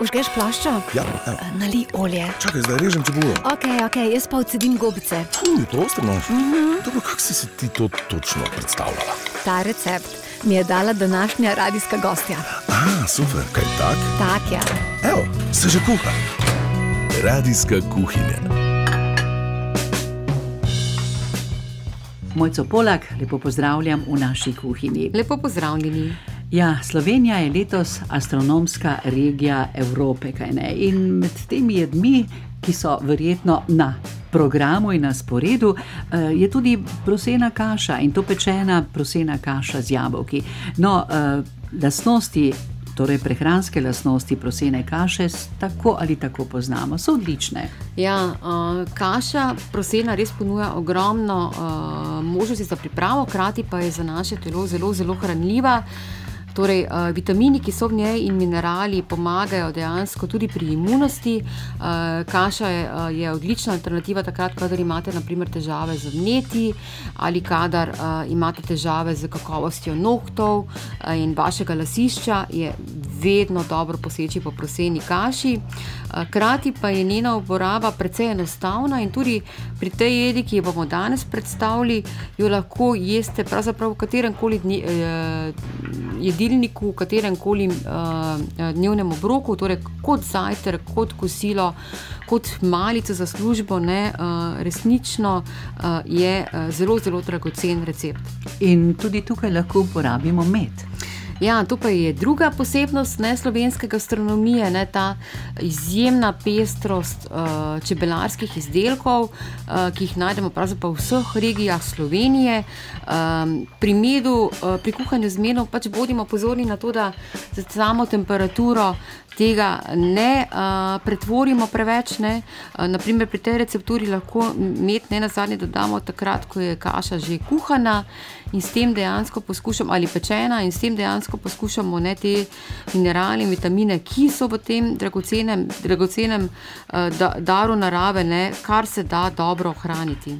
Užgeš plaščo? Ja, evo. Nali olje. Čakaj, zdaj režem čebulo. Ok, ok, jaz pa odsedim gobice. Uj, prosto nož. Dobro, kako si si ti to točno predstavljala? Ta recept mi je dala današnja radijska gostja. A, super, kaj tak? Tak ja. Evo, se že kuha. Radijska kuhinja. Mojco Polak, lepo pozdravljam v naši kuhinji. Lepo pozdravljeni. Ja, Slovenija je letos astronomska regija Evrope? In med temi jedmi, ki so verjetno na programu in na sporedu, eh, je tudi prosena kaša in to pečena prosena kaša z jabolki. No, eh, lastnosti. Torej, prehranske lastnosti prosene kaše tako ali tako poznamo, so odlične. Ja, uh, kaša prosena res ponuja ogromno uh, možnosti za pripravo, hkrati pa je za naše telo zelo, zelo hranljiva. Torej, uh, vitamini, ki so v njej in minerali pomagajo dejansko tudi pri imunosti. Uh, kaša je, uh, je odlična alternativa takrat, kadar imate naprimer, težave z vneti ali kadar uh, imate težave z kakovostjo nohtov uh, in vašega lasišča, je vedno dobro poseči po proseni kaši. Uh, Hkrati pa je njena uporaba precej enostavna in tudi pri tej jedi, ki jo bomo danes predstavili, jo lahko jeste pravzaprav v katerem koli dni, eh, jedilniku, v katerem koli eh, dnevnem obroku, torej kot zajtrk, kot kosilo, kot malico za službo. Ne, eh, resnično eh, je eh, zelo, zelo dragocen recept. In tudi tukaj lahko uporabimo med. Ja, pa je druga posebnost ne, slovenske gastronomije, ne, ta izjemna pestrost uh, čebelarskih izdelkov, uh, ki jih najdemo pravzaprav v vseh regijah Slovenije. Um, pri medu, uh, pri kuhanju z medom pač bodimo pozorni na to, da za samo temperaturo tega ne uh, pretvorimo preveč. Ne. Uh, naprimer, pri tej recepturi lahko med ne na zadnje dodamo takrat, ko je kaša že kuhana in s tem dejansko poskušamo, ali pečena, in s tem dejansko poskušamo ne, te minerale in vitamine, ki so v tem dragocenem, dragocenem uh, da, daru narave, ne, kar se da dobro ohraniti.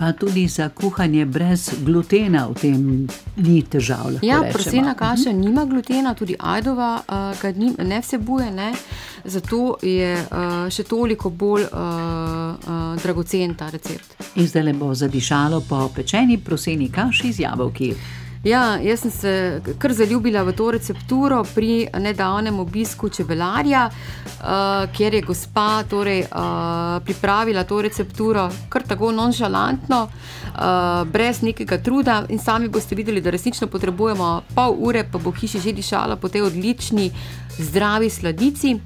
Pa tudi za kuhanje brez glutena v tem ni težav. Ja, prosena kaša nima glutena, tudi ajdova uh, ga ni, ne vsebuje, ne, zato je uh, še toliko bolj uh, uh, dragocen ta recept. In zdaj le bo zadišalo po pečeni proseni kaši z jabolki. Ja, jaz sem se kar zaljubila v to recepturo pri nedavnem obisku čebelarja, uh, kjer je gospa torej, uh, pripravila to recepturo kar tako nonšalantno, uh, brez nekega truda. In sami boste videli, da resnično potrebujemo pol ure, pa bo v hiši že dišala po tej odlični, zdravi sladici.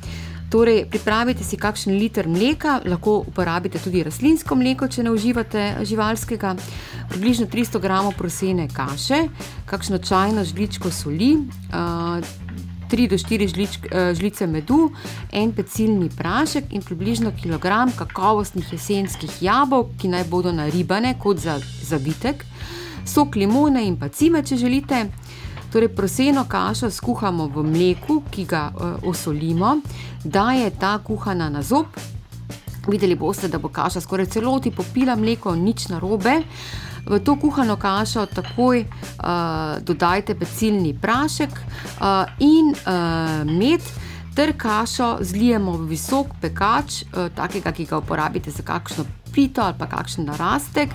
Torej, pripravite si kakšen liter mleka, lahko uporabite tudi rastlinsko mleko, če ne uživate živalskega, približno 300 g prosene kaše, kakšno čajno žličko soli, uh, 3 do 4 žličk, uh, žlice medu, en pecilni prašek in približno kilogram kakovostnih jesenskih jabolk, ki naj bodo naribane kot za zavitek, sok limone in pa cime, če želite. Torej, proseno kašo skuhamo v mleku, ki ga uh, osolimo, da je ta kuhana na zob. Videli boste, da bo kaša skoraj celoti popila mleko, nič narobe. V to kuhano kašo takoj uh, dodajte pecilni prašek uh, in uh, med. Ter kašo zlijemo v visok pekač, eh, takega, ki ga uporabite za kakšno pito ali pa kakšen narastek,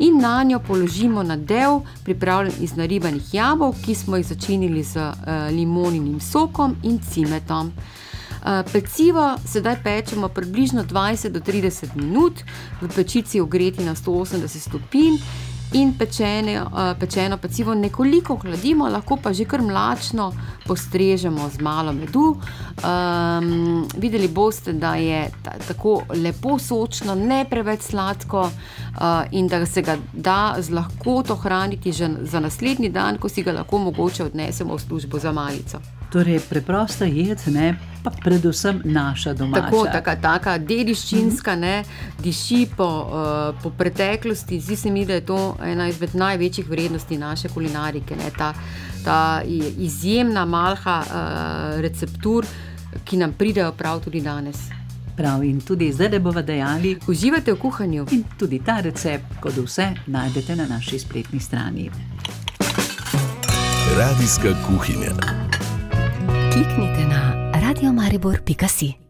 in na njo položimo nadev, pripravljen iz naribanih jabolk, ki smo jih začinili z eh, limoninim sokom in cimetom. Eh, Pecivo sedaj pečemo približno 20 do 30 minut, v pečici ogreti na 180 stopinj. In pečene, uh, pečeno pecivo nekoliko hladimo, lahko pa že kar mlačno postrežemo z malo medu. Um, videli boste, da je ta, tako lepo sočno, ne preveč sladko uh, in da se ga da z lahkoto hraniti že za naslednji dan, ko si ga lahko mogoče odnesemo v službo za malico. Torej, preprosta jed, ne, pa predvsem naša domača. Tako, taka, taka dediščinska, ne, diši po, uh, po preteklosti. Zdi se mi, da je to ena izmed največjih vrednosti naše kulinarike. Ne, ta, ta izjemna malha uh, receptur, ki nam pridejo prav tudi danes. Prav in tudi zdaj, da bomo dejali, Uživate v kuhanju. in tudi ta recept, kot vse, najdete na naši spletni strani. Radijska kuhinja. Kliknite na radiomaribor.si.